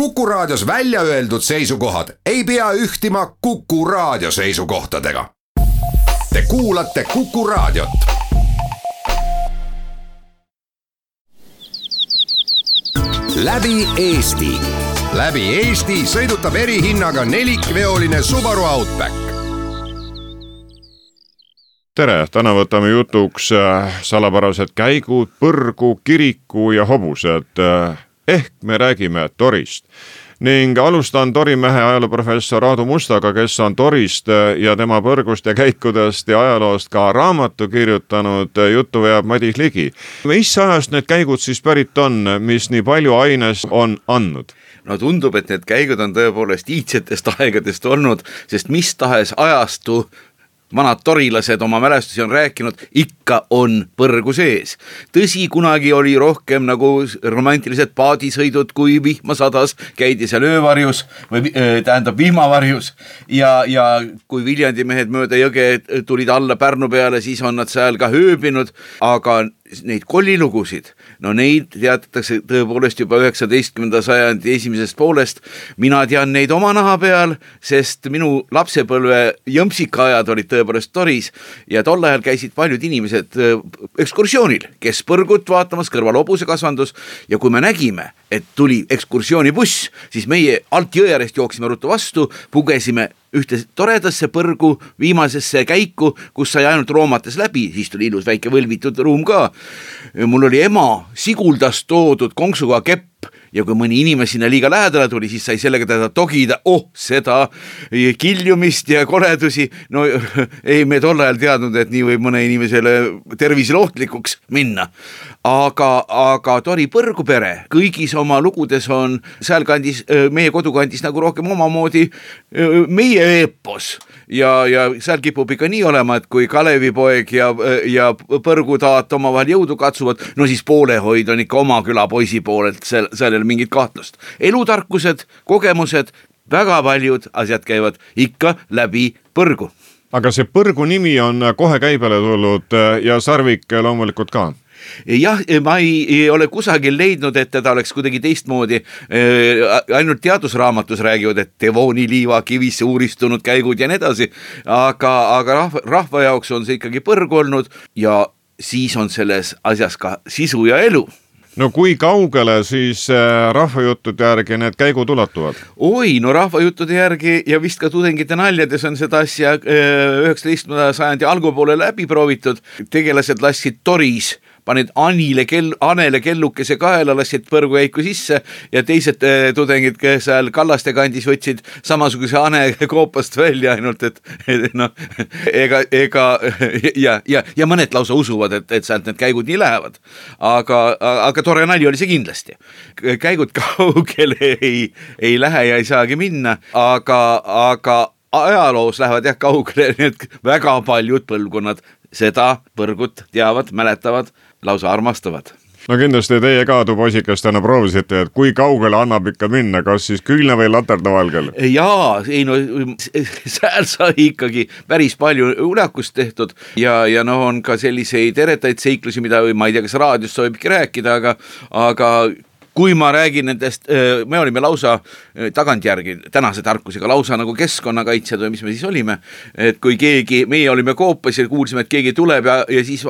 Kuku Raadios välja öeldud seisukohad ei pea ühtima Kuku Raadio seisukohtadega. Te kuulate Kuku Raadiot. läbi Eesti, läbi Eesti sõidutab erihinnaga nelikveoline Subaru Outback tere, täna võtame jutuks äh, salapärased käigud, põrgu, kiriku ja hobused. Äh, ehk me räägime torist ning alustan torimehe ajalooprofessor Aadu Mustaga, kes on torist äh, ja tema põrgust ja käikudest ja ajaloost ka raamatu kirjutanud. juttu veab Madis Ligi. mis ajast need käigud siis pärit on, mis nii palju aines on andnud? no tundub, et need käigud on tõepoolest iidsetest aegadest olnud, sest mis tahes ajastu vanad torilased oma mälestusi on rääkinud, ikka on põrgu sees. tõsi, kunagi oli rohkem nagu romantilised paadisõidud, kui vihma sadas, käidi seal öövarjus või äh, tähendab vihmavarjus ja, ja kui Viljandi mehed mööda jõge tulid alla Pärnu peale, siis on nad seal ka ööbinud, aga neid kollilugusid, no neid teatatakse tõepoolest juba üheksateistkümnenda sajandi esimesest poolest. mina tean neid oma naha peal, sest minu lapsepõlve jõmpsikaajad olid tõepoolest toris ja tol ajal käisid paljud inimesed ekskursioonil, kes põrgut vaatamas, kõrval hobusekasvandus ja kui me nägime, et tuli ekskursioonibuss, siis meie alt jõe äärest jooksime ruttu vastu, pugesime ühte toredasse põrgu viimasesse käiku, kus sai ainult roomates läbi, siis tuli ilus väike võlvitud ruum ka. mul oli ema Siguldast toodud konksuga kepp ja kui mõni inimene sinna liiga lähedale tuli, siis sai sellega teda togida, oh seda kiljumist ja koledusi. no ei, me tol ajal teadnud, et nii võib mõne inimesele tervisele ohtlikuks minna. aga, aga Tori Põrgupere kõigis oma lugudes on sealkandis, meie kodukandis nagu rohkem omamoodi meie eepos ja, ja seal kipub ikka nii olema, et kui Kalevipoeg ja, ja Põrgutaat omavahel jõudu katsuvad, no siis poolehoid on ikka oma küla poisi poolelt, ei ole mingit kahtlust. elutarkused, kogemused, väga paljud asjad käivad ikka läbi põrgu. aga see põrgu nimi on kohe käibele tulnud ja Sarvik loomulikult ka jah, ma ei, ei ole kusagil leidnud, et teda oleks kuidagi teistmoodi, ainult teadusraamatus räägivad, et devooniliiva kivisse uuristunud käigud ja nii edasi, aga, aga rahva, rahva jaoks on see ikkagi põrg olnud ja siis on selles asjas ka sisu ja elu no kui kaugele siis rahvajuttude järgi need käigud ulatuvad? oi, no rahvajuttude järgi ja vist ka tudengite naljades on seda asja üheksateistkümnenda sajandi algupoole läbi proovitud. tegelased lasksid toris panid Anile kell, Anele kellukese kaela, lasid põrgukäiku sisse ja teised äh, tudengid, kes seal Kallaste kandis võtsid samasuguse Ane koopast välja, ainult et, et noh, ega, ega ja, ja, ja mõned lausa usuvad, et, et sealt need käigud nii lähevad. aga, aga tore nali oli see kindlasti. käigud kaugele ei, ei lähe ja ei saagi minna, aga, aga ajaloos lähevad jah kaugele, nii et väga paljud põlvkonnad seda põrgut teavad, mäletavad lausa armastavad no kindlasti teie ka tupoisikestena proovisite, et kui kaugele annab ikka minna, kas siis küünla või laternavalgel? jaa, ei no seal sai ikkagi päris palju ulakust tehtud ja, ja noh, on ka selliseid eretaid seiklusi, mida ma ei tea, kas raadios sobibki rääkida, aga, aga kui ma räägin nendest, me olime lausa tagantjärgi tänase tarkusega lausa nagu keskkonnakaitsjad või mis me siis olime. et kui keegi, meie olime koopas ja kuulsime, et keegi tuleb ja, ja siis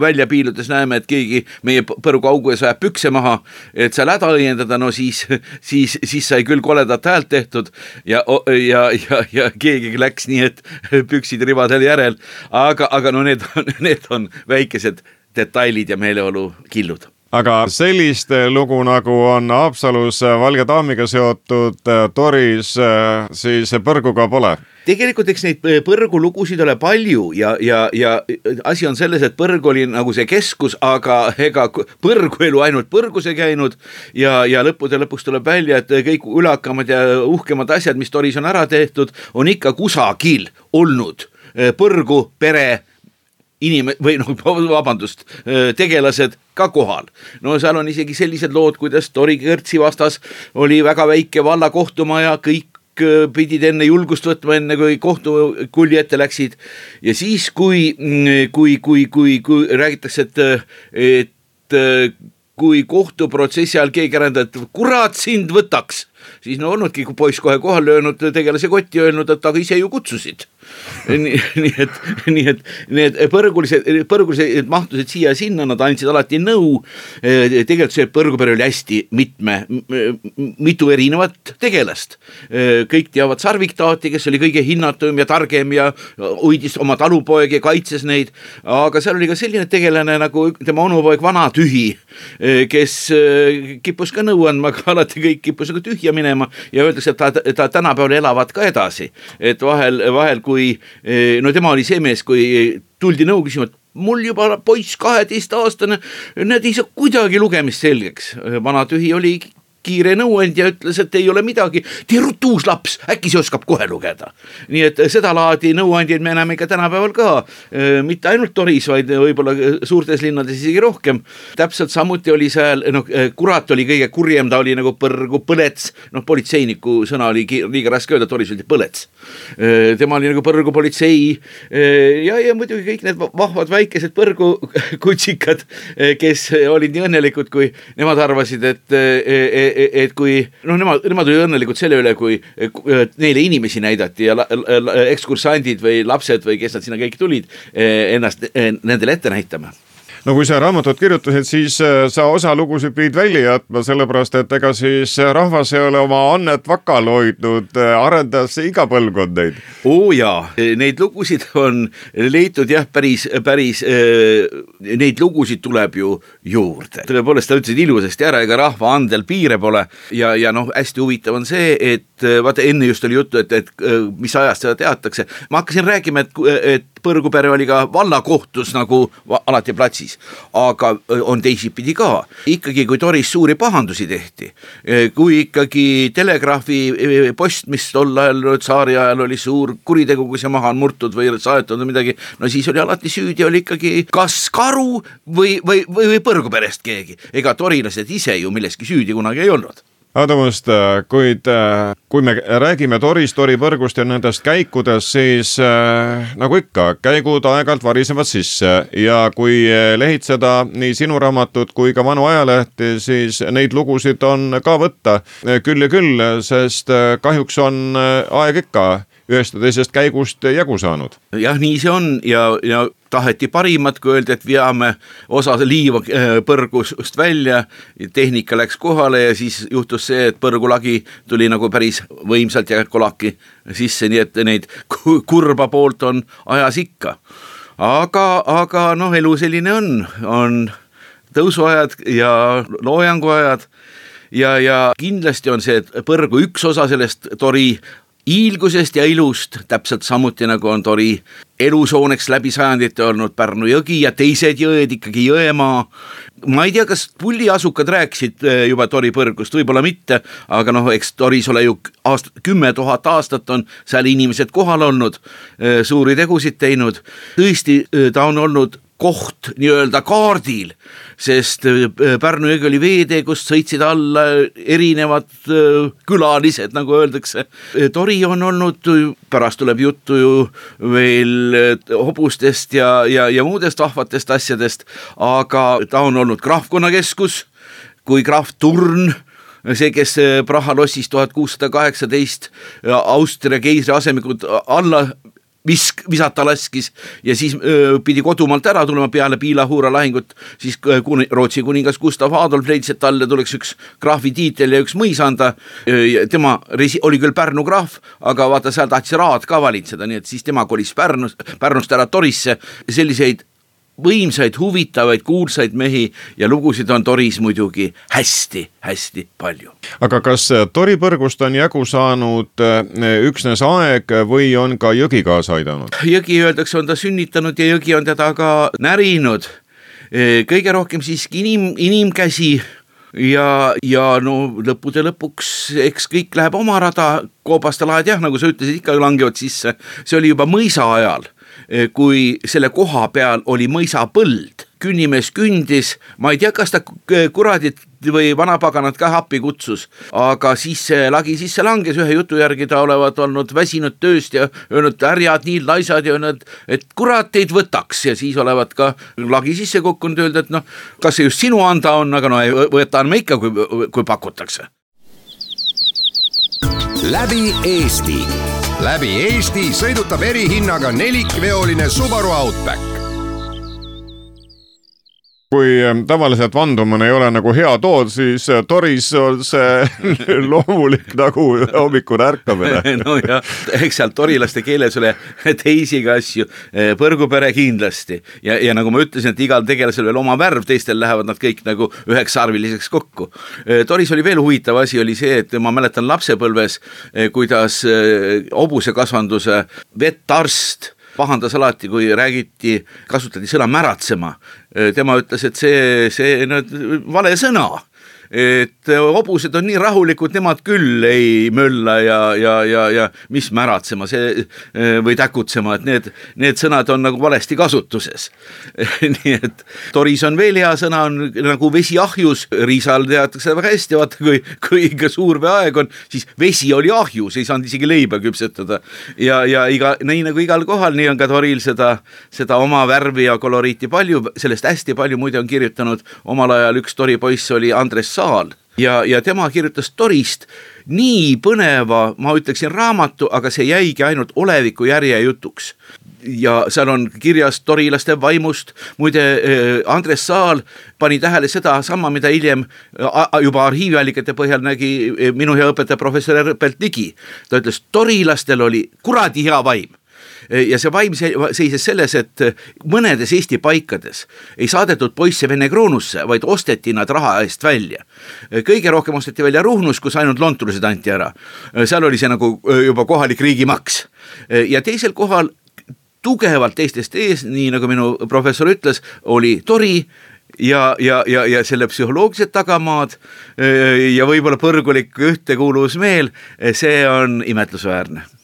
välja piiludes näeme, et keegi meie põrguaugu ees ajab pükse maha. et seal häda õiendada, no siis, siis, siis sai küll koledat häält tehtud ja, ja, ja, ja keegi läks nii, et püksid ribadel järel. aga, aga no need on, need on väikesed detailid ja meeleolu killud aga sellist lugu, nagu on Haapsalus Valge Daamiga seotud toris, siis põrguga pole. Tegelikult eks neid põrgulugusid ole palju ja, ja, ja asi on selles, et põrg oli nagu see keskus, aga ega põrguelu ainult põrgus ei käinud ja, ja lõppude lõpuks tuleb välja, et kõik ülakamad ja uhkemad asjad, mis toris on ära tehtud, on ikka kusagil olnud põrgu pere inim- või noh, vabandust, tegelased ka kohal. no seal on isegi sellised lood, kuidas Tori kõrtsi vastas oli väga väike valla kohtumaja, kõik pidid enne julgust võtma, enne kui kohtukulli ette läksid. ja siis, kui, kui, kui, kui, kui räägitakse, et, et kui kohtuprotsessi ajal keegi ärandab, et kurat sind võtaks siis no olnudki poiss kohe kohale löönud tegelase kotti, öelnud, et aga ise ju kutsusid nii, nii et, nii et need põrgulised, põrgulised mahtusid siia-sinna, nad andsid alati nõu. tegelikult see põrgupere oli hästi mitme, mitu erinevat tegelast. kõik teavad Sarviktaati, kes oli kõige hinnatum ja targem ja hoidis oma talupoegi ja kaitses neid. aga seal oli ka selline tegelane nagu tema onupoeg Vanatühi, kes kippus ka nõu andma, aga alati kõik kippus nagu tühja minema ja öeldakse, et ta, ta tänapäeval elavad ka edasi. et vahel, vahel kui eh, no tema oli see mees, kui tuldi nõu küsima, et mul juba poiss kaheteistaastane, näed ei saa kuidagi lugemist selgeks. vana tühi oli kiire nõuandja ütles, et ei ole midagi, tee ruttu uus laps, äkki see oskab kohe lugeda. nii et sedalaadi nõuandjaid me näeme ikka tänapäeval ka, mitte ainult Toris, vaid võib-olla suurtes linnades isegi rohkem. täpselt samuti oli seal, noh, kurat oli kõige kurjem, ta oli nagu põrgu põlets, noh, politseiniku sõna oli liiga raske öelda, Toris öeldi põlets. tema oli nagu põrgu politsei ja, ja muidugi kõik need vahvad väikesed põrgukutsikad, kes olid nii õnnelikud, kui nemad arvasid, et et kui noh, nemad, nemad olid õnnelikud selle üle, kui neile inimesi näidati ja ekskursandid või lapsed või kes nad sinna kõik tulid, ennast nendele ette näitama no kui sa raamatut kirjutasid, siis äh, sa osa lugusid pidid välja jätma, sellepärast et ega siis äh, rahvas ei ole oma annet vakal hoidnud, äh, arendas iga põlvkond neid. oo jaa, neid lugusid on leitud jah, päris, päris, neid lugusid tuleb ju juurde. tõepoolest, sa ütlesid ilusasti ära, ega rahva andel piire pole ja, ja noh, hästi huvitav on see, et vaata enne just oli juttu, et, et mis ajast seda teatakse. ma hakkasin rääkima, et, et Põrgupere oli ka vallakohtus nagu alati platsis, aga on teisipidi ka. ikkagi, kui Toris suuri pahandusi tehti, kui ikkagi telegraafi post, mis tol ajal tsaari ajal oli suur kuritegu, kui see maha on murtud või saetud või midagi, no siis oli alati süüdi oli ikkagi kas karu või, või, või, või Põrguperest keegi. ega torilased ise ju milleski süüdi kunagi ei olnud Aadu Must, kuid äh, kui me räägime Torist, Tori põrgust ja nendest käikudest, siis äh, nagu ikka, käigud aeg-ajalt varisevad sisse. Ja kui lehitseda nii sinu raamatut kui ka vanu ajalehti, siis neid lugusid on ka võtta. Küll ja küll, sest äh, kahjuks on aeg ikka ühest ja teisest käigust jagu saanud. jah, nii see on ja, ja taheti parimat, kui öeldi, et veame osa liiva äh, põrgust välja, tehnika läks kohale ja siis juhtus see, et põrgulagi tuli nagu päris võimsalt ja kolaki sisse, nii et neid kurba poolt on ajas ikka. aga, aga noh, elu selline on, on tõusuajad ja loojanguajad ja, ja kindlasti on see põrgu üks osa sellest tori hiilgusest ja ilust, täpselt samuti nagu on Tori elushooneks läbi sajandite olnud Pärnu jõgi ja teised jõed, ikkagi jõemaa. ma ei tea, kas pulliasukad rääkisid eh, juba Tori põrgust, võib-olla mitte, aga noh, eks Toris ole ju aast-, kümme tuhat aastat on seal inimesed kohal olnud, eh, suuri tegusid teinud. tõesti, eh, ta on olnud koht nii-öelda kaardil, sest äh, Pärnu jõgi oli veetee, kust sõitsid alla erinevad äh, külalised, nagu öeldakse. tori on olnud, pärast tuleb juttu ju veel äh, hobustest ja, ja, ja muudest vahvatest asjadest, aga ta on olnud krahvkonnakeskus, kui krahv Turn see, kes Praha lossis tuhat kuussada kaheksateist Austria keisri asemikud alla visk, visata laskis ja siis öö, pidi kodumaalt ära tulema peale Piila-Huura lahingut, siis kun, Rootsi kuningas Gustav Adolf leidis, et talle tuleks üks krahvi tiitel ja üks mõis anda. tema resi-, oli küll Pärnu krahv, aga vaata, seal tahtis raad ka valitseda, nii et siis tema kolis Pärnust, Pärnust ära Torisse, selliseid võimsaid, huvitavaid, kuulsaid mehi ja lugusid on Toris muidugi hästi-hästi palju. aga kas Tori põrgust on jagu saanud eh, üksnes aeg või on ka jõgi kaasa aidanud? jõgi öeldakse, on ta sünnitanud ja jõgi on teda ka närinud. Eh, kõige rohkem siiski inim, inimkäsi ja, ja no lõppude lõpuks, eks kõik läheb oma rada, koobastelaed jah, nagu sa ütlesid, ikka langevad sisse, see oli juba mõisa ajal kui selle koha peal oli mõisapõld, künnimees kündis, ma ei tea, kas ta kuradit või vanapaganat ka appi kutsus, aga siis see lagi sisse langes, ühe jutu järgi ta olevat olnud väsinud tööst ja öelnud härjad nii laisad ja öelnud, et kurat teid võtaks ja siis olevat ka lagi sisse kukkunud, öelda, et noh, kas see just sinu anda on, aga no võtame ikka, kui, kui pakutakse läbi Eesti. Läbi Eesti sõidutab erihinnaga nelikveoline Subaru Outback kui tavaliselt vandumine ei ole nagu hea tood, siis äh, toris on see loomulik nagu hommikune ärkamine. nojah, eks seal torilaste keeles ole teisigi asju, äh, põrgupere kindlasti ja, ja nagu ma ütlesin, et igal tegelasel veel oma värv, teistel lähevad nad kõik nagu üheksarviliseks kokku. Äh, toris oli veel huvitav asi, oli see, et ma mäletan lapsepõlves, kuidas hobusekasvanduse vetarst pahandas alati, kui räägiti, kasutati sõna märatsema. Tema ütles, et see, see no, vale sõna et hobused on nii rahulikud, nemad küll ei mölla ja, ja, ja, ja mis märatsema see või täkutsema, et need, need sõnad on nagu valesti kasutuses. Nii et toris on veel hea sõna, on nagu vesi ahjus, riisal teatakse väga hästi, vaata kui, kui ikka suurveeaeg on, siis vesi oli ahjus, ei saanud isegi leiba küpsetada. ja, ja iga, nii nagu igal kohal, nii on ka toril seda, seda oma värvi ja koloriiti palju, sellest hästi palju muide on kirjutanud. Omal ajal üks toripoiss oli Andres saal ja, ja tema kirjutas Torist nii põneva, ma ütleksin raamatu, aga see jäigi ainult oleviku järjejutuks. ja seal on kirjas torilaste vaimust, muide eh, Andres Saal pani tähele sedasama, mida hiljem juba arhiiviallikate põhjal nägi eh, minu hea õpetaja professor Herbert Ligi. ta ütles, torilastel oli kuradi hea vaim ja see vaim seises selles, et mõnedes Eesti paikades ei saadetud poisse Vene kroonusse, vaid osteti nad raha eest välja. kõige rohkem osteti välja Ruhnus, kus ainult lonturused anti ära. seal oli see nagu juba kohalik riigimaks ja teisel kohal tugevalt teistest ees, nii nagu minu professor ütles, oli Tori ja, ja, ja, ja selle psühholoogilised tagamaad ja võib-olla põrgulik ühtekuuluvusmeel, see on imetlusväärne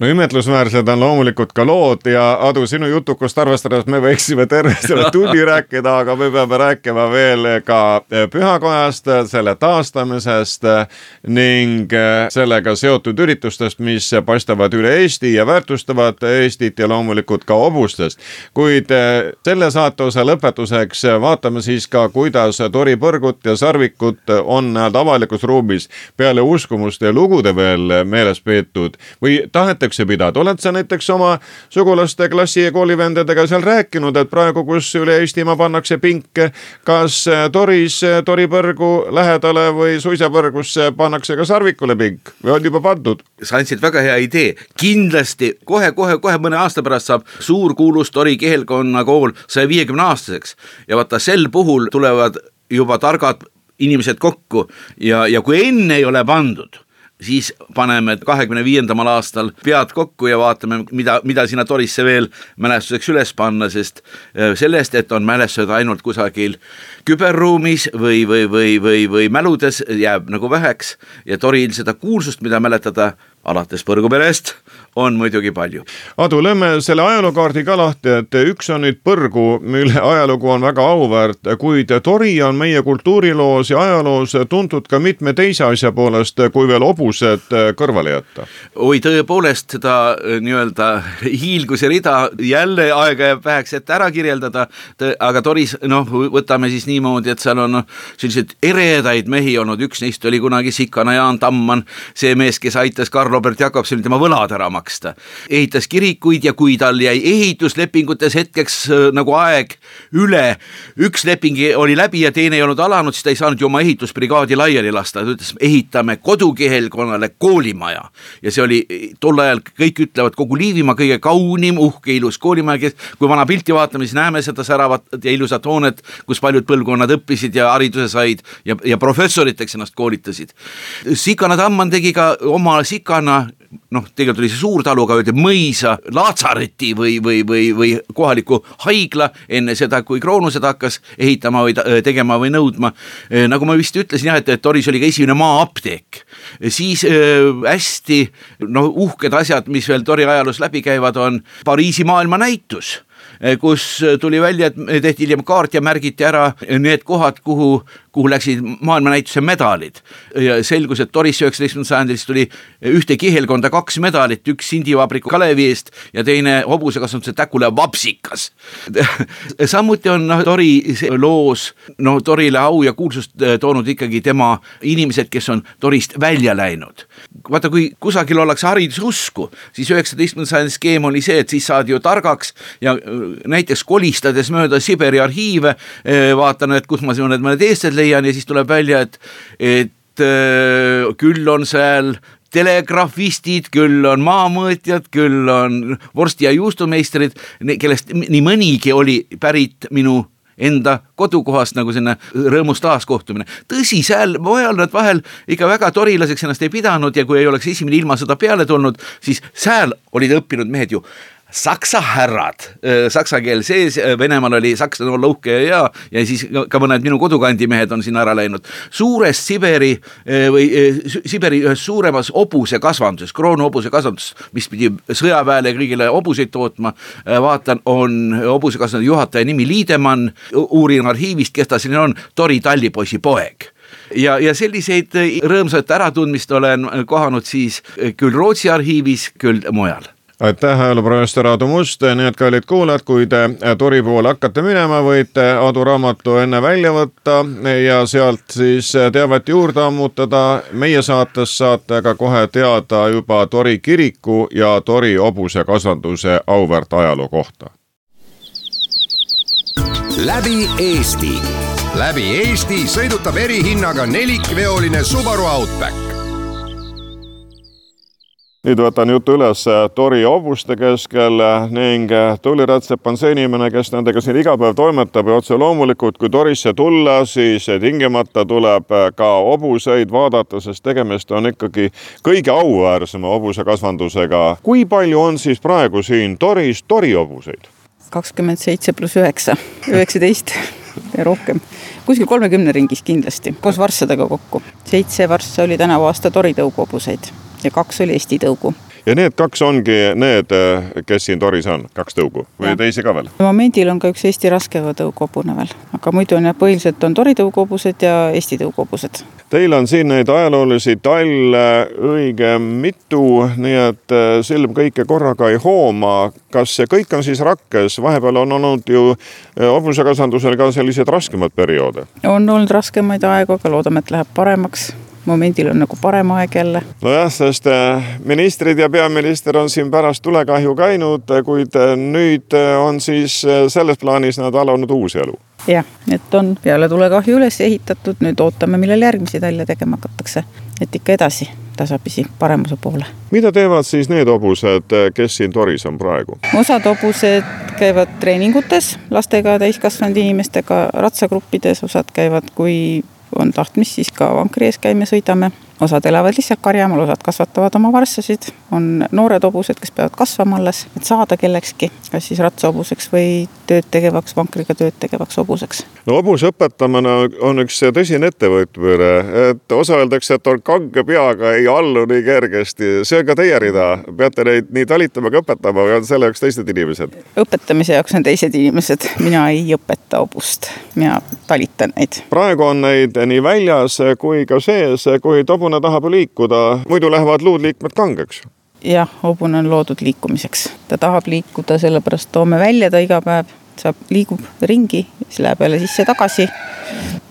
no imetlusväärsed on loomulikult ka lood ja Adu, sinu jutukust arvestades me võiksime terve selle tunni rääkida, aga me peame rääkima veel ka eh, pühakojast, selle taastamisest eh, ning eh, sellega seotud üritustest, mis paistavad üle Eesti ja väärtustavad Eestit ja loomulikult ka hobustest. kuid selle saateosa lõpetuseks vaatame siis ka, kuidas toripõrgut ja sarvikut on nii-öelda avalikus ruumis peale uskumuste ja lugude veel meeles peetud või tahetakse üksi pidada, oled sa näiteks oma sugulaste, klassi ja koolivendadega seal rääkinud, et praegu, kus üle Eestimaa pannakse pinke, kas toris, toripõrgu lähedale või suisapõrgusse pannakse ka sarvikule pink? Või on juba pandud? sa andsid väga hea idee, kindlasti kohe-kohe-kohe mõne aasta pärast saab suurkuulus Tori kihelkonna kool saja viiekümne aastaseks ja vaata sel puhul tulevad juba targad inimesed kokku. Ja, ja kui enne ei ole pandud siis paneme kahekümne viiendamal aastal pead kokku ja vaatame, mida, mida sinna Torisse veel mälestuseks üles panna, sest äh, sellest, et on mälestused ainult kusagil küberruumis või, või, või, või, või mäludes, jääb nagu väheks ja Toril seda kuulsust, mida mäletada alates põrguperest on muidugi palju. Adu, lööme selle ajalookaardi ka lahti, et üks on nüüd põrgu, mille ajalugu on väga auväärt, kuid tori on meie kultuuriloos ja ajaloos tuntud ka mitme teise asja poolest, kui veel hobused kõrvale jätta. oi, tõepoolest seda äh, nii-öelda hiilguse rida jälle aega jääb väheks, et ära kirjeldada, aga toris, noh, võtame siis niimoodi, et seal on selliseid eredaid mehi olnud, üks neist oli kunagi Sikana Jaan Tamman, see mees, kes aitas Karl-Robert Jakobsonil tema võlad ära maksta maksta. ehitas kirikuid ja kui tal jäi ehituslepingutes hetkeks äh, nagu aeg üle, üks leping oli läbi ja teine ei olnud alanud, siis ta ei saanud ju oma ehitusbrigaadi laiali lasta, ta ütles, ehitame kodukihelkonnale koolimaja. ja see oli tol ajal, kõik ütlevad, kogu Liivimaa kõige kaunim, uhke, ilus koolimaja, kes, kui vana pilti vaatame, siis näeme seda säravat ja ilusat hoonet, kus paljud põlvkonnad õppisid ja hariduse said ja, ja professoriteks ennast koolitasid. Sikana Tamman tegi ka oma Sikana noh, tegelikult oli see suurtaluga öeldi mõisa laatsareti või, või, või, või kohaliku haigla enne seda, kui Kroonused hakkas ehitama või tegema või nõudma. nagu ma vist ütlesin jah, et, et Toris oli ka esimene maa-apteek, siis äh, hästi noh, uhked asjad, mis veel Tori ajaloos läbi käivad, on Pariisi maailmanäitus kus tuli välja, et tehti hiljem kaart ja märgiti ära need kohad, kuhu kuhu läksid maailmanäituse medalid. selgus, et Toris üheksateistkümnendal sajandil tuli ühte kihelkonda kaks medalit, üks sindivabriku Kalevi eest ja teine hobusekasvatuse Täkula vapsikas samuti on noh, Tori loos no Torile au ja kuulsust toonud ikkagi tema inimesed, kes on Torist välja läinud. vaata, kui kusagil ollakse haridususku, siis üheksateistkümnenda sajandi skeem oli see, et siis saadi ju targaks ja näiteks kolistades mööda Siberi arhiive vaatan, et kus ma mõned, mõned eestlased leian ja siis tuleb välja, et, et äh, küll on seal telegrafistid, küll on maamõõtjad, küll on vorsti- ja juustumeistrid, kellest nii mõnigi oli pärit minu enda kodukohast nagu selline rõõmus taaskohtumine. tõsi, seal mujal nad vahel ikka väga torilaseks ennast ei pidanud ja kui ei oleks esimene ilmasõda peale tulnud, siis sääl olid õppinud mehed ju saksa härrad, saksa keel sees, Venemaal oli sakslane olla uhke ja hea ja siis ka mõned minu kodukandi mehed on sinna ära läinud. suurest Siberi või Siberi ühes suuremas hobusekasvanduses, kroonhobusekasvanduses, mis pidi sõjaväele ja kõigile hobuseid tootma, vaatan, on hobusekasvanduse juhataja nimi Liidemann, uurin arhiivist, kes ta selline on, Tori tallipoisi poeg. Ja, ja selliseid rõõmsat äratundmist olen kohanud siis küll Rootsi arhiivis, küll mujal aitäh, ajalooprofessor Aadu Must, nii et kallid kuulajad, kui te Tori poole hakkate minema, võite Aadu raamatu enne välja võtta ja sealt siis teavet juurde ammutada. meie saates saate aga kohe teada juba Tori kiriku ja Tori hobusekasvanduse auväärt ajaloo kohta. läbi Eesti, läbi Eesti sõidutab erihinnaga nelikveoline Subaru Outback nüüd võtan jutu üles Tori hobuste keskel ning Tuuli Rätsep on see inimene, kes nendega siin iga päev toimetab ja otse loomulikult, kui Torisse tulla, siis tingimata tuleb ka hobuseid vaadata, sest tegemist on ikkagi kõige auväärsema hobusekasvandusega. kui palju on siis praegu siin Toris Tori hobuseid? kakskümmend seitse pluss üheksa, üheksateist ja rohkem kuskil kolmekümne ringis kindlasti, koos varssadega kokku. seitse varssa oli tänavu aasta Tori tõuguhobuseid ja kaks oli Eesti tõugu. ja need kaks ongi need, kes siin toris on, kaks tõugu või ja. teisi ka veel? momendil on ka üks Eesti raskeva tõuguhobune veel, aga muidu on jah, põhiliselt on Tori tõuguhobused ja Eesti tõuguhobused. Teil on siin neid ajaloolisi talle õige mitu, nii et äh, silm kõike korraga ei hooma. kas see kõik on siis rakkes, vahepeal on olnud ju äh, hobusekasvandusel ka selliseid raskemaid perioode? on olnud raskemaid aegu, aga loodame, et läheb paremaks momendil on nagu parem aeg jälle. nojah, sest äh, ministrid ja peaminister on siin pärast tulekahju käinud, kuid äh, nüüd äh, on siis selles plaanis nad alanud uus elu. jah, et on peale tulekahju üles ehitatud, nüüd ootame, millal järgmisi talle tegema hakatakse, et ikka edasi tasapisi paremuse poole. mida teevad siis need hobused, kes siin toris on praegu? osad hobused käivad treeningutes lastega, täiskasvanud inimestega, ratsagruppides, osad käivad, kui on tahtmist, siis ka vankri ees käime, sõidame osad elavad lihtsalt karjamaal, osad kasvatavad oma varssasid, on noored hobused, kes peavad kasvama alles, et saada kellekski, kas siis ratsahobuseks või tööd tegevaks, vankriga tööd tegevaks hobuseks. no hobuse õpetamine on üks tõsine ettevõtmine, et osa öeldakse, et on kange peaga, ei allu nii kergesti, see on ka teie rida, peate neid nii talitama kui õpetama või on selle jaoks teised inimesed? õpetamise jaoks on teised inimesed, mina ei õpeta hobust, mina talitan neid. praegu on neid nii väljas kui ka sees, kuid hobune hobune tahab ju liikuda, muidu lähevad luudliikmed kangeks jah, hobune on loodud liikumiseks, ta tahab liikuda, sellepärast toome välja ta iga päev, saab, liigub ringi, siis läheb jälle sisse-tagasi.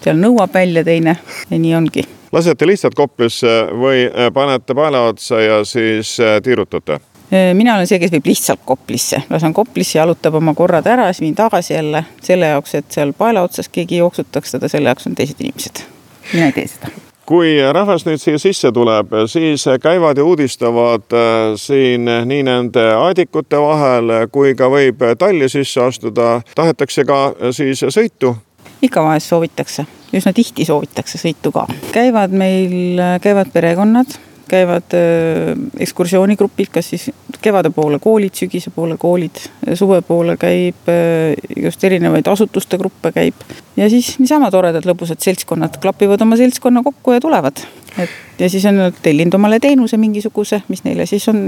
seal nõuab välja teine ja nii ongi. lasete lihtsalt koplisse või äh, panete paela otsa ja siis äh, tiirutate? Äh, mina olen see, kes viib lihtsalt koplisse, lasen koplisse, jalutab oma korrad ära, siis viin tagasi jälle selle jaoks, et seal paela otsas keegi jooksutaks teda, selle jaoks on teised inimesed. mina ei tee seda kui rahvas nüüd siia sisse tuleb, siis käivad ja uudistavad äh, siin nii nende aedikute vahel kui ka võib talli sisse astuda. tahetakse ka äh, siis sõitu? ikka vahest soovitakse, üsna tihti soovitakse sõitu ka. käivad meil, käivad perekonnad käivad äh, ekskursioonigrupid, kas siis kevade poole koolid, sügise poole koolid, suve poole käib äh, just erinevaid asutuste gruppe käib. ja siis niisama toredad lõbusad seltskonnad klapivad oma seltskonna kokku ja tulevad. et ja siis on nad tellinud omale teenuse mingisuguse, mis neile siis on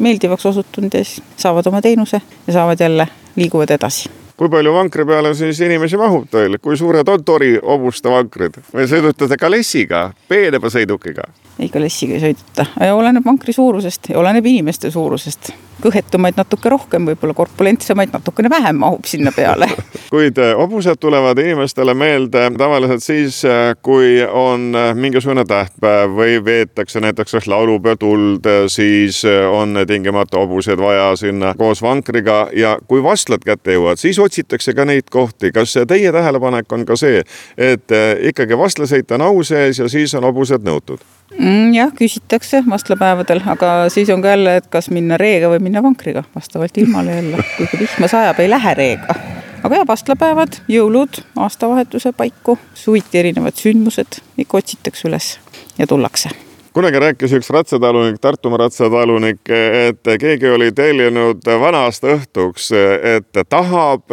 meeldivaks osutunud ja siis saavad oma teenuse ja saavad jälle, liiguvad edasi kui palju vankri peale siis inimesi mahub teil, kui suured on tori hobuste vankrid? Või sõidute kalessiga, peenema sõidukiga? ei, kalessiga ei sõideta, oleneb vankri suurusest oleneb inimeste suurusest kõhetumaid natuke rohkem, võib-olla korpulentsemaid natukene vähem mahub sinna peale. kuid eh, hobused tulevad inimestele meelde tavaliselt siis, eh, kui on eh, mingisugune tähtpäev või veetakse näiteks laulupeo tuld, siis on tingimata hobuseid vaja sinna koos vankriga ja kui vastlad kätte jõuavad, siis otsitakse ka neid kohti. kas teie tähelepanek on ka see, et ikkagi vastlasõit on au sees ja siis on hobused nõutud? Mm,? jah, küsitakse vastlapäevadel, aga siis on ka jälle, et kas minna reega või minna vankriga, vastavalt ilmale jälle. kui vihma sajab, ei lähe reega. aga jah, vastlapäevad, jõulud, aastavahetuse paiku, suviti erinevad sündmused, ikka otsitakse üles ja tullakse kunagi rääkis üks ratsatalunik, Tartumaa ratsatalunik, et keegi oli tellinud vana-aasta õhtuks, et tahab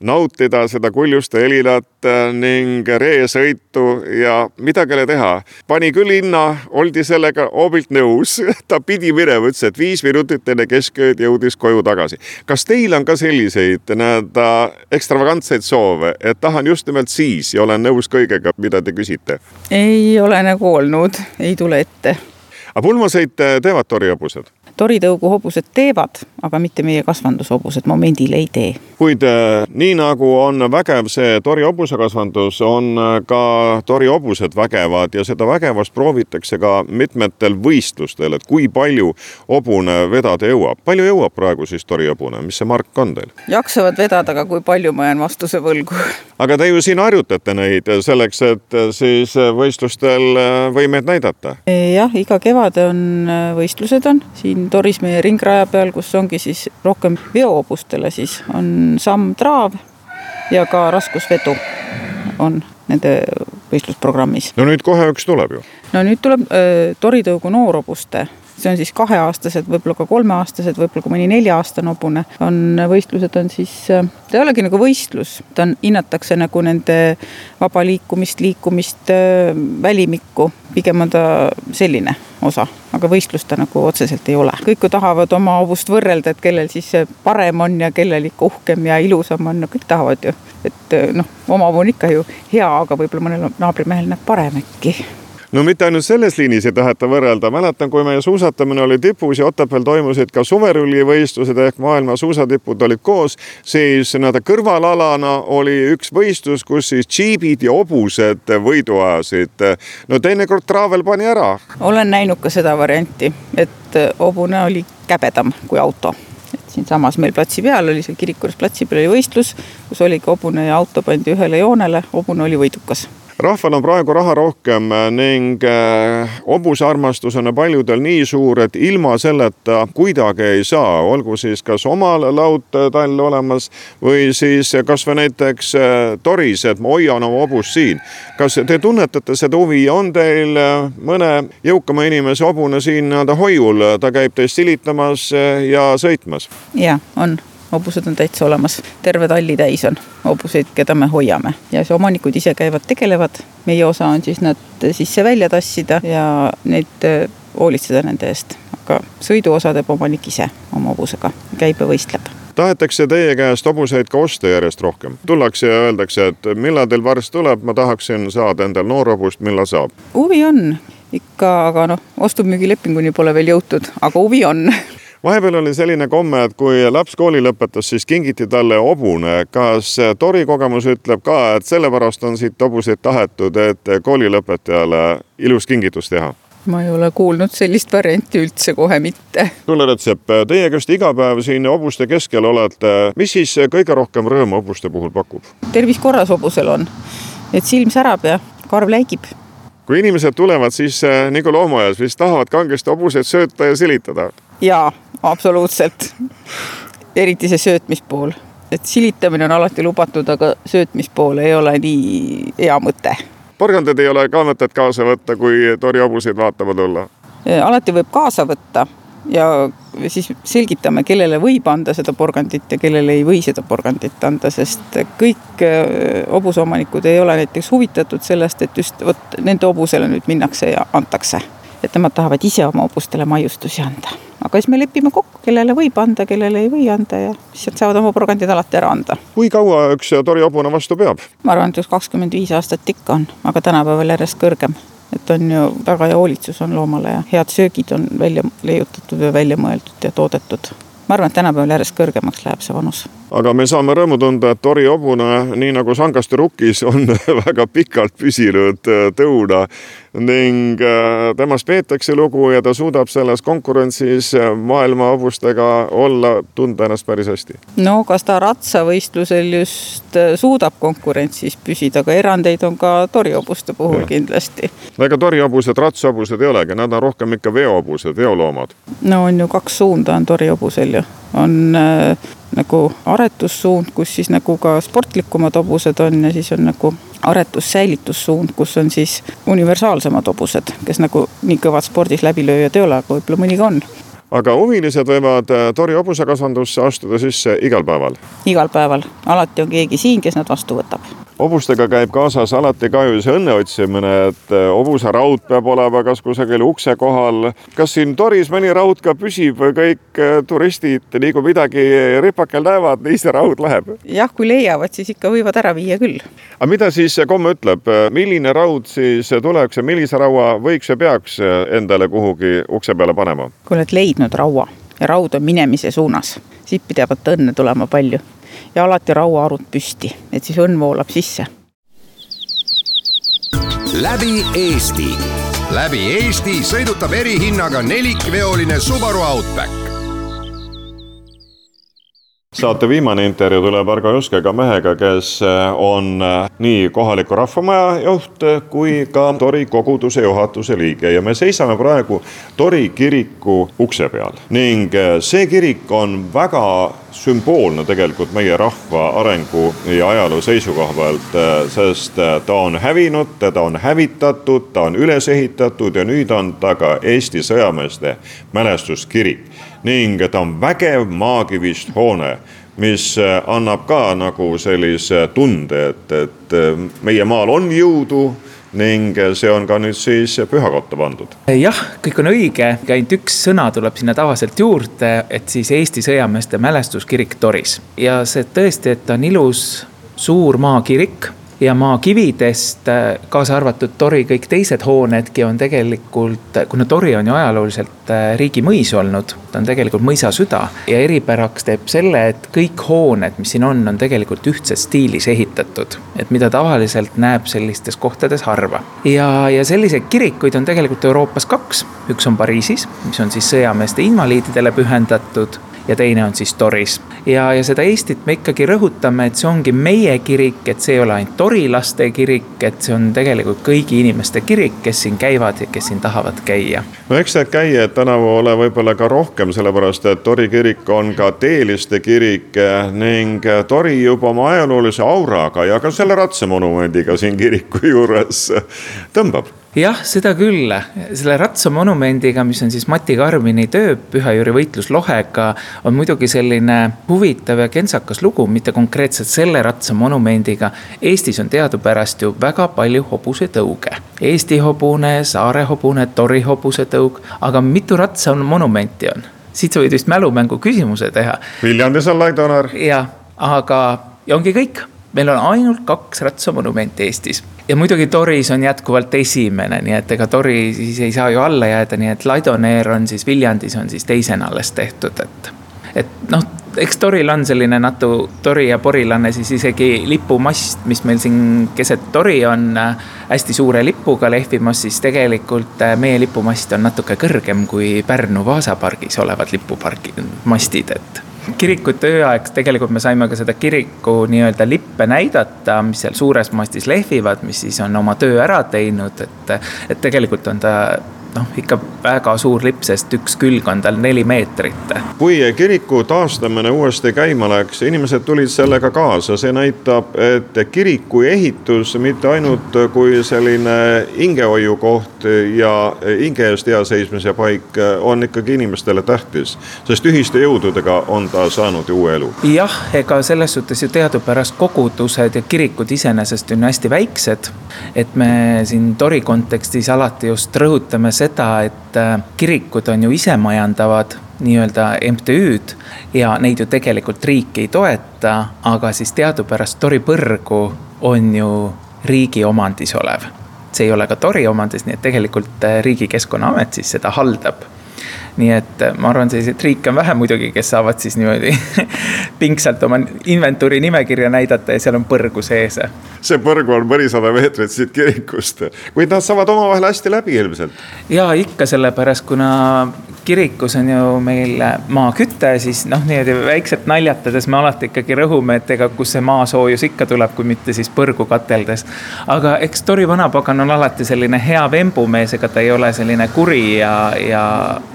nautida seda kuljuste helilat ning reesõitu ja midagi ei ole teha. pani küll hinna, oldi sellega hoobilt nõus, ta pidi minema, ütles, et viis minutit enne keskööd jõudis koju tagasi. kas teil on ka selliseid nii-öelda ekstravagantseid soove, et tahan just nimelt siis ja olen nõus kõigega, mida te küsite? ei ole nagu olnud, ei tule ette. aga pulmasõite teevad torihobused? toritõugu hobused teevad, aga mitte meie kasvandushobused momendil ei tee. kuid äh, nii nagu on vägev see tori hobusekasvandus, on äh, ka tori hobused vägevad ja seda vägevust proovitakse ka mitmetel võistlustel, et kui palju hobune vedada jõuab. palju jõuab praegu siis tori hobune, mis see mark on teil? jaksavad vedada, aga kui palju, ma jään vastuse võlgu. aga te ju siin harjutate neid selleks, et siis võistlustel võimeid näidata? jah, iga kevad on võistlused on siin Toris meie ringraja peal, kus ongi siis rohkem veohobustele siis on sammtraav ja ka raskusvedu on nende võistlusprogrammis. no nüüd kohe üks tuleb ju. no nüüd tuleb äh, toritõugu noorhobuste see on siis kaheaastased, võib-olla ka kolmeaastased, võib-olla ka mõni nelja-aastane hobune, on võistlused on siis, ta ei olegi nagu võistlus, ta on, hinnatakse nagu nende vaba liikumist, liikumist, välimikku, pigem on ta selline osa, aga võistlust ta nagu otseselt ei ole. kõik ju tahavad oma hobust võrrelda, et kellel siis parem on ja kellel ikka uhkem ja ilusam on, no kõik tahavad ju. et noh, oma hobu on ikka ju hea, aga võib-olla mõnel naabrimehel näeb parem äkki no mitte ainult selles liinis ei taheta võrrelda, mäletan, kui meie suusatamine oli tipus ja Otepääl toimusid ka suverullivõistlused ehk maailma suusatipud olid koos, siis nii-öelda kõrvalalana oli üks võistlus, kus siis džiibid ja hobused võidu ajasid. no teinekord traavel pani ära. olen näinud ka seda varianti, et hobune oli käbedam kui auto siinsamas meil platsi peal oli seal kiriku juures platsi peal oli võistlus, kus oligi hobune ja auto pandi ühele joonele, hobune oli võidukas rahval on praegu raha rohkem ning äh, hobusearmastus on paljudel nii suur, et ilma selleta kuidagi ei saa, olgu siis kas omal laudtall olemas või siis kasvõi näiteks äh, toris, et ma hoian oma hobust siin. kas te tunnetate seda huvi, on teil äh, mõne jõukama inimese hobune siin nii-öelda hoiul, ta käib teist silitamas ja sõitmas? ja on hobused on täitsa olemas, terve talli täis on hobuseid, keda me hoiame. Ja see omanikud ise käivad, tegelevad. meie osa on siis nad sisse-välja tassida ja neid äh, hoolitseda nende eest, aga sõiduosa teeb omanik ise oma hobusega, käib ja võistleb. Tahetakse teie käest hobuseid ka osta järjest rohkem. tullakse ja öeldakse, et millal teil varsti tuleb, ma tahaksin saada endal noorhobust, millal saab? huvi on. Ikka, aga noh, ostu-müügilepinguni pole veel jõutud, aga huvi on vahepeal oli selline komme, et kui laps kooli lõpetas, siis kingiti talle hobune. kas Tori kogemus ütleb ka, et sellepärast on siit hobuseid tahetud, et koolilõpetajale ilus kingitus teha? ma ei ole kuulnud sellist varianti üldse kohe mitte. Tulle Rätsep, teie, kes te iga päev siin hobuste keskel olete, mis siis kõige rohkem rõõmu hobuste puhul pakub? tervis korras hobusel on, et silm särab ja karv läigib kui inimesed tulevad, siis nagu loomaaias vist tahavad kangesti hobuseid sööta ja silitada. Jaa, absoluutselt. eriti see söötmispool, et silitamine on alati lubatud, aga söötmispool ei ole nii hea mõte. porgandid ei ole ka mõtet kaasa võtta, kui torihobuseid vaatama tulla? alati võib kaasa võtta ja siis selgitame, kellele võib anda seda porgandit ja kellele ei või seda porgandit anda, sest kõik äh, hobuseomanikud ei ole näiteks huvitatud sellest, et just vot nende hobusele nüüd minnakse ja antakse. Et nemad tahavad ise oma hobustele maiustusi anda aga siis me lepime kokku, kellele võib anda, kellele ei või anda ja siis sealt saavad oma porgandid alati ära anda. kui kaua üks torihobune vastu peab? ma arvan, et üks kakskümmend viis aastat ikka on, aga tänapäeval järjest kõrgem et on ju väga hea hoolitsus on loomale ja head söögid on välja leiutatud ja välja mõeldud ja toodetud ma arvan, et tänapäeval järjest kõrgemaks läheb see vanus. Aga me saame rõõmu tunda, et Tori hobune, nii nagu Sangaste rukkis, on väga pikalt püsinud äh, tõuna ning äh, temast peetakse lugu ja ta suudab selles konkurentsis äh, maailma hobustega olla, tunda ennast päris hästi. no kas ta ratsavõistlusel just suudab konkurentsis püsida, aga erandeid on ka torihobuste puhul ja. kindlasti. no ega torihobused ratsahobused ei olegi, nad on rohkem ikka veohobused, veoloomad. no on ju kaks suunda on torihobusel ju on äh, nagu aretussuund, kus siis nagu ka sportlikumad hobused on ja siis on nagu aretus-säilitussuund, kus on siis universaalsemad hobused, kes nagu nii kõvad spordis läbilööjad ei ole, aga võib-olla mõni ka on. Aga huvilised võivad äh, Tori hobusekasvandusse astuda sisse igal päeval? igal päeval, alati on keegi siin, kes nad vastu võtab hobustega käib kaasas alati ka ju see õnne otsimine, et äh, hobuseraud peab olema kas kusagil ukse kohal. kas siin toris mõni raud ka püsib või kõik äh, turistid, nii kui midagi ripakel näevad, nii see raud läheb? jah, kui leiavad, siis ikka võivad ära viia küll. aga mida siis komme ütleb, milline raud siis tuleks ja millise raua võiks ja peaks endale kuhugi ukse peale panema? kui oled leidnud raua ja raud on minemise suunas, siit pidavat õnne tulema palju ja alati rauaarud püsti, et siis õnn voolab sisse. läbi Eesti, läbi Eesti sõidutab erihinnaga nelikveoline Subaru Outback. Saate viimane intervjuu tuleb Argo Juskega mehega, kes on nii kohaliku rahvamaja juht kui ka Tori koguduse juhatuse liige. Ja me seisame praegu Tori kiriku ukse peal. Ning see kirik on väga sümboolne tegelikult meie rahva arengu ja ajaloo seisukoha pealt, sest ta on hävinud, teda on hävitatud, ta on üles ehitatud ja nüüd on ta ka Eesti sõjameeste mälestuskirik ning ta on vägev maakivist hoone mis annab ka nagu sellise tunde, et, et meie maal on jõudu ning see on ka nüüd siis pühakotta pandud. jah, kõik on õige, ainult üks sõna tuleb sinna tavaliselt juurde, et siis Eesti sõjameeste mälestuskirik Toris. ja see tõesti, et ta on ilus suur maakirik ja maakividest, äh, kaasa arvatud Tori kõik teised hoonedki on tegelikult, kuna Tori on ju ajalooliselt äh, riigimõis olnud, ta on tegelikult mõisa süda. ja eripäraks teeb selle, et kõik hooned, mis siin on, on tegelikult ühtses stiilis ehitatud. et mida tavaliselt näeb sellistes kohtades harva. ja, ja selliseid kirikuid on tegelikult Euroopas kaks, üks on Pariisis, mis on siis sõjameeste invaliididele pühendatud ja teine on siis Toris. ja, ja seda Eestit me ikkagi rõhutame, et see ongi meie kirik, et see ei ole ainult torilaste kirik, et see on tegelikult kõigi inimeste kirik, kes siin käivad ja kes siin tahavad käia. no eks need käijad tänavu ole võib-olla ka rohkem, sellepärast et Tori kirik on ka teeliste kirik ning Tori juba oma ajaloolise auraga ja ka selle ratsamonumendiga siin kiriku juures tõmbab jah, seda küll, selle ratsamonumendiga, mis on siis Mati Karmini töö Püha-Jüri võitlus lohega, on muidugi selline huvitav ja kentsakas lugu, mitte konkreetselt selle ratsamonumendiga. Eestis on teadupärast ju väga palju hobusetõuge. Eesti hobune, Saare hobune, Tori hobusetõug, aga mitu ratsamonumenti on? siit sa võid vist mälumängu küsimuse teha. Viljandis on Laidonar. jah, aga ja ongi kõik meil on ainult kaks ratsamonumenti Eestis ja muidugi Toris on jätkuvalt esimene, nii et ega Tori siis ei saa ju alla jääda, nii et Laidoneer on siis Viljandis on siis teisena alles tehtud, et. et noh, eks Toril on selline natu tori ja porilane, siis isegi lipumast, mis meil siin keset tori on hästi suure lipuga lehvimas, siis tegelikult meie lipumast on natuke kõrgem kui Pärnu Vaasa pargis olevad lipupargi mastid, et kiriku tööaeg, tegelikult me saime ka seda kiriku nii-öelda lippe näidata, mis seal suures mastis lehvivad, mis siis on oma töö ära teinud, et. et tegelikult on ta noh, ikka väga suur lipp, sest üks külg on tal neli meetrit. kui kiriku taastamine uuesti käima läks, inimesed tulid sellega kaasa, see näitab, et kiriku ehitus mitte ainult kui selline hingehoiukoht ja hinge eest hea seismise paik on ikkagi inimestele tähtis, sest ühiste jõududega on ta saanud ju uue elu. jah, ega selles suhtes ju teadupärast kogudused ja kirikud iseenesest on hästi väiksed. et me siin Tori kontekstis alati just rõhutame seda, et äh, kirikud on ju isemajandavad nii-öelda MTÜ-d ja neid ju tegelikult riik ei toeta, aga siis teadupärast Tori põrgu on ju riigi omandis olev. see ei ole ka Tori omandis, nii et tegelikult äh, Riigi Keskkonnaamet siis seda haldab nii et äh, ma arvan, selliseid riike on vähe muidugi, kes saavad siis niimoodi pingsalt oma inventuuri nimekirja näidata ja seal on põrgu sees. see põrgu on mõnisada meetrit siit kirikust, kuid nad saavad omavahel hästi läbi ilmselt. ja ikka sellepärast, kuna kirikus on ju meil maaküte, siis noh, niimoodi väikselt naljatades me alati ikkagi rõhume, et ega kust see maasoojus ikka tuleb, kui mitte siis põrgu kateldes. aga eks Tori vanapagan on alati selline hea vembumees, ega ta ei ole selline kuri ja, ja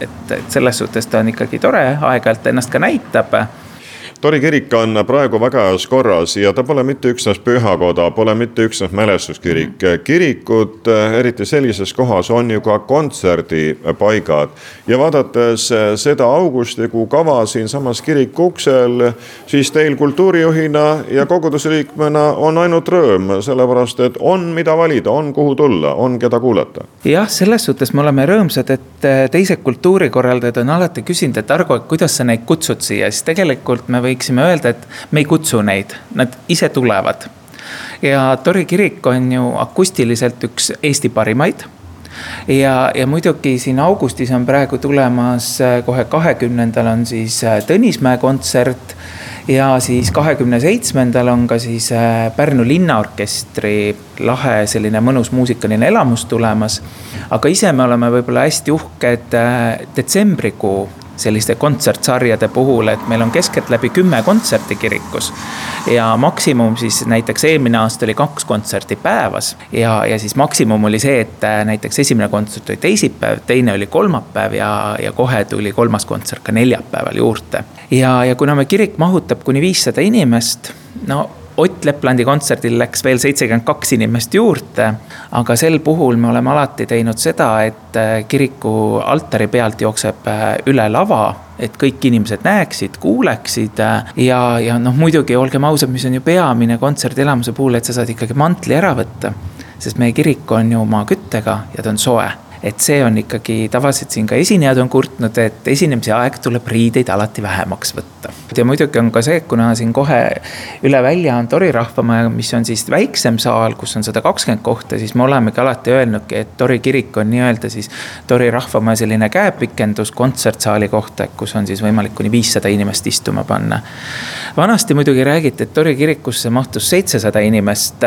et, et selles suhtes ta on ikkagi tore, aeg-ajalt ennast ka näitab Tori kirik on praegu väga heas korras ja ta pole mitte üksnes pühakoda, pole mitte üksnes mälestuskirik. kirikud, eriti sellises kohas, on ju ka kontserdipaigad ja vaadates seda augustikuu kava siinsamas kiriku uksel, siis teil kultuurijuhina ja koguduse liikmena on ainult rõõm, sellepärast et on, mida valida, on, kuhu tulla, on, keda kuulata. jah, selles suhtes me oleme rõõmsad, et teised kultuurikorraldajad on alati küsinud, et Argo, kuidas sa neid kutsud siia, siis tegelikult me võiksime öelda, et me ei kutsu neid, nad ise tulevad. ja Tori kirik on ju akustiliselt üks Eesti parimaid ja, ja muidugi siin augustis on praegu tulemas kohe kahekümnendal on siis Tõnismäe kontsert ja siis kahekümne seitsmendal on ka siis Pärnu linnaorkestri lahe selline mõnus muusikaline elamus tulemas. aga ise me oleme võib-olla hästi uhked detsembrikuu selliste kontsertsarjade puhul, et meil on keskeltläbi kümme kontserti kirikus. ja maksimum siis näiteks eelmine aasta oli kaks kontserti päevas ja, ja siis maksimum oli see, et äh, näiteks esimene kontsert oli teisipäev, teine oli kolmapäev ja, ja kohe tuli kolmas kontsert ka neljapäeval juurde. ja, ja kuna me kirik mahutab kuni viissada inimest, no Ott Leplandi kontserdil läks veel seitsekümmend kaks inimest juurde. aga sel puhul me oleme alati teinud seda, et äh, kiriku altari pealt jookseb äh, üle lava et kõik inimesed näeksid, kuuleksid äh, ja, ja noh, muidugi olgem ausad, mis on ju peamine kontserdielamuse puhul, et sa saad ikkagi mantli ära võtta. sest meie kirik on ju maaküttega ja ta on soe et see on ikkagi, tavaliselt siin ka esinejad on kurtnud, et esinemise aeg tuleb riideid alati vähemaks võtta. ja muidugi on ka see, kuna siin kohe üle välja on Tori rahvamaja, mis on siis väiksem saal, kus on sada kakskümmend kohta, siis me olemegi alati öelnudki, et Tori kirik on nii-öelda siis Tori rahvamaja selline käepikendus kontsertsaali kohta, kus on siis võimalik kuni viissada inimest istuma panna. vanasti muidugi räägiti, et Tori kirikusse mahtus seitsesada inimest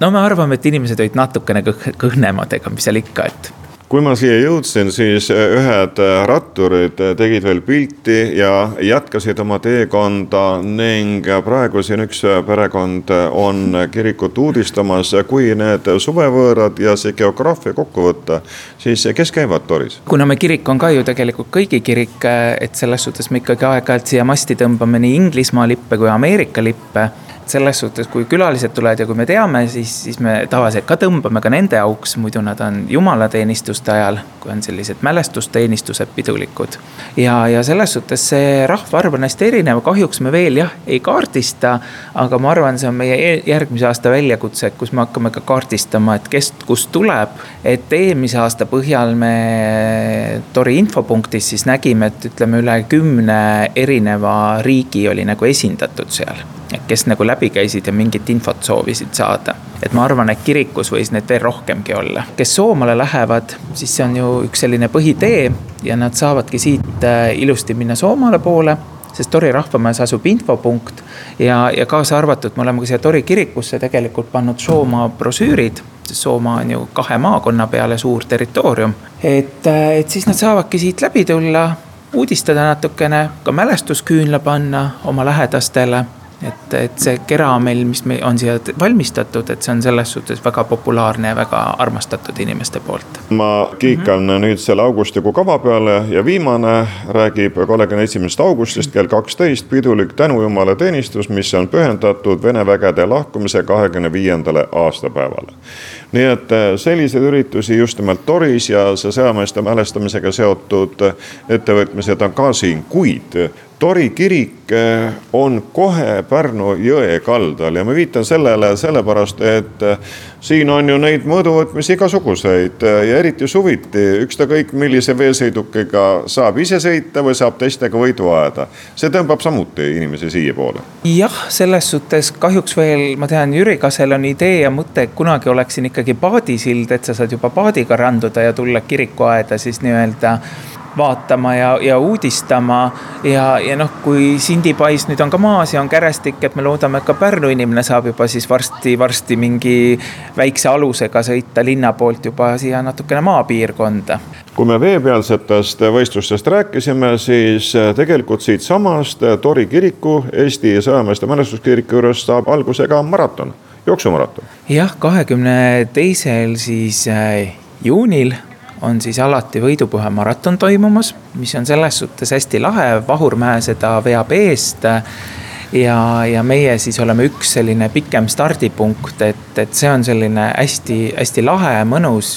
no me arvame, et inimesed olid natukene kõh kõhnemad, ega mis seal ikka, et kui ma siia jõudsin, siis äh, ühed äh, ratturid äh, tegid veel pilti ja jätkasid oma teekonda ning praegu siin üks perekond on kirikut uudistamas. kui need suvevõõrad ja see geograafia kokku võtta, siis kes käivad Toris? kuna me kirik on ka ju tegelikult kõigi kirik, et selles suhtes me ikkagi aeg-ajalt siia masti tõmbame nii Inglismaa lippe kui Ameerika lippe selles suhtes, kui külalised tulevad ja kui me teame, siis, siis me tavaliselt ka tõmbame ka nende auks, muidu nad on jumalateenistuste ajal, kui on sellised mälestusteenistused pidulikud. ja, ja selles suhtes see rahvaarv on hästi erinev, kahjuks me veel jah, ei kaardista. aga ma arvan, see on meie e-, järgmise aasta väljakutse, kus me hakkame ka kaardistama, et kes kust tuleb. et eelmise aasta põhjal me Tori infopunktis siis nägime, et ütleme üle kümne erineva riigi oli nagu esindatud seal kes nagu läbi käisid ja mingit infot soovisid saada. et ma arvan, et kirikus võis neid veel rohkemgi olla. kes Soomale lähevad, siis see on ju üks selline põhitee ja nad saavadki siit äh, ilusti minna Soomale poole sest Tori rahvamajas asub infopunkt ja, ja kaasa arvatud, me oleme ka siia Tori kirikusse tegelikult pannud Soomaa brošüürid, sest Soomaa on ju kahe maakonna peale suur territoorium. et, äh, et siis nad saavadki siit läbi tulla, uudistada natukene, ka mälestusküünla panna oma lähedastele et, et see keramell, mis me on siia valmistatud, et see on selles suhtes väga populaarne ja väga armastatud inimeste poolt. ma kiikan mm -hmm. nüüd selle augustikuu kava peale ja viimane räägib kolmekümne esimesest augustist kell kaksteist pidulik tänujumala teenistus, mis on pühendatud Vene vägede lahkumise kahekümne viiendale aastapäevale nii et äh, selliseid üritusi just nimelt Toris ja see sõjameeste mälestamisega seotud ettevõtmised on ka siin, kuid Tori kirik eh, on kohe Pärnu jõe kaldal ja ma viitan sellele sellepärast, et eh, siin on ju neid mõõduvõtmisi igasuguseid eh, ja eriti suviti ükskõik millise veesõidukiga saab ise sõita või saab teistega võidu ajada. see tõmbab samuti inimesi siiapoole. jah, selles suhtes kahjuks veel ma tean, Jüri Kasel on idee ja mõte, et kunagi oleks siin ikkagi paadisild, et sa saad juba paadiga randuda ja tulla kirikuaeda siis nii-öelda vaatama ja, ja uudistama. ja, ja noh, kui Sindipais nüüd on ka maas ja on kärestik, et me loodame, et ka Pärnu inimene saab juba siis varsti-varsti mingi väikse alusega sõita linna poolt juba siia natukene maapiirkonda kui me veepealsetest võistlustest rääkisime, siis tegelikult siitsamast Tori kiriku, Eesti sõjameeste mälestuskiriku juures saab alguse ka maraton, jooksumaraton. jah, kahekümne teisel siis äh, juunil on siis alati võidupüha maraton toimumas, mis on selles suhtes hästi lahe, Vahurmäe seda veab eest. ja, ja meie siis oleme üks selline pikem stardipunkt, et, et see on selline hästi-hästi lahe, mõnus,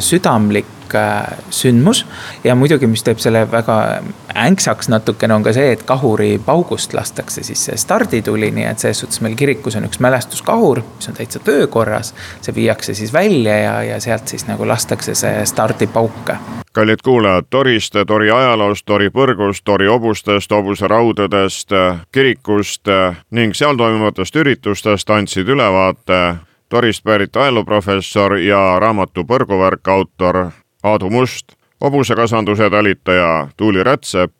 südamlik Äh, sündmus. ja muidugi, mis teeb selle väga änksaks natukene, on ka see, et kahuri paugust lastakse siis see stardituli, nii et selles suhtes meil kirikus on üks mälestuskahur, mis on täitsa töökorras. see viiakse siis välja ja, ja sealt siis nagu lastakse see stardipauke kallid kuulajad, Torist, Tori ajaloost, Tori põrgust, Tori hobustest, hobuseraudadest, kirikust ning seal toimuvatest üritustest andsid ülevaate Torist pärit ajalooprofessor ja raamatu Põrguvärk autor Aadu Must, hobusekasvanduse talitaja Tuuli Rätsep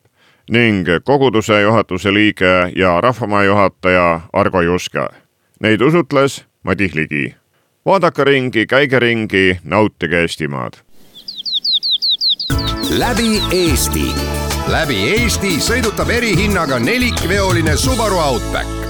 ning koguduse juhatuse liige ja rahvamaa juhataja Argo Juske. Neid usutles Madis Ligi. vaadake ringi, käige ringi, nautige Eestimaad. läbi Eesti, läbi Eesti sõidutab erihinnaga nelikveoline Subaru Outback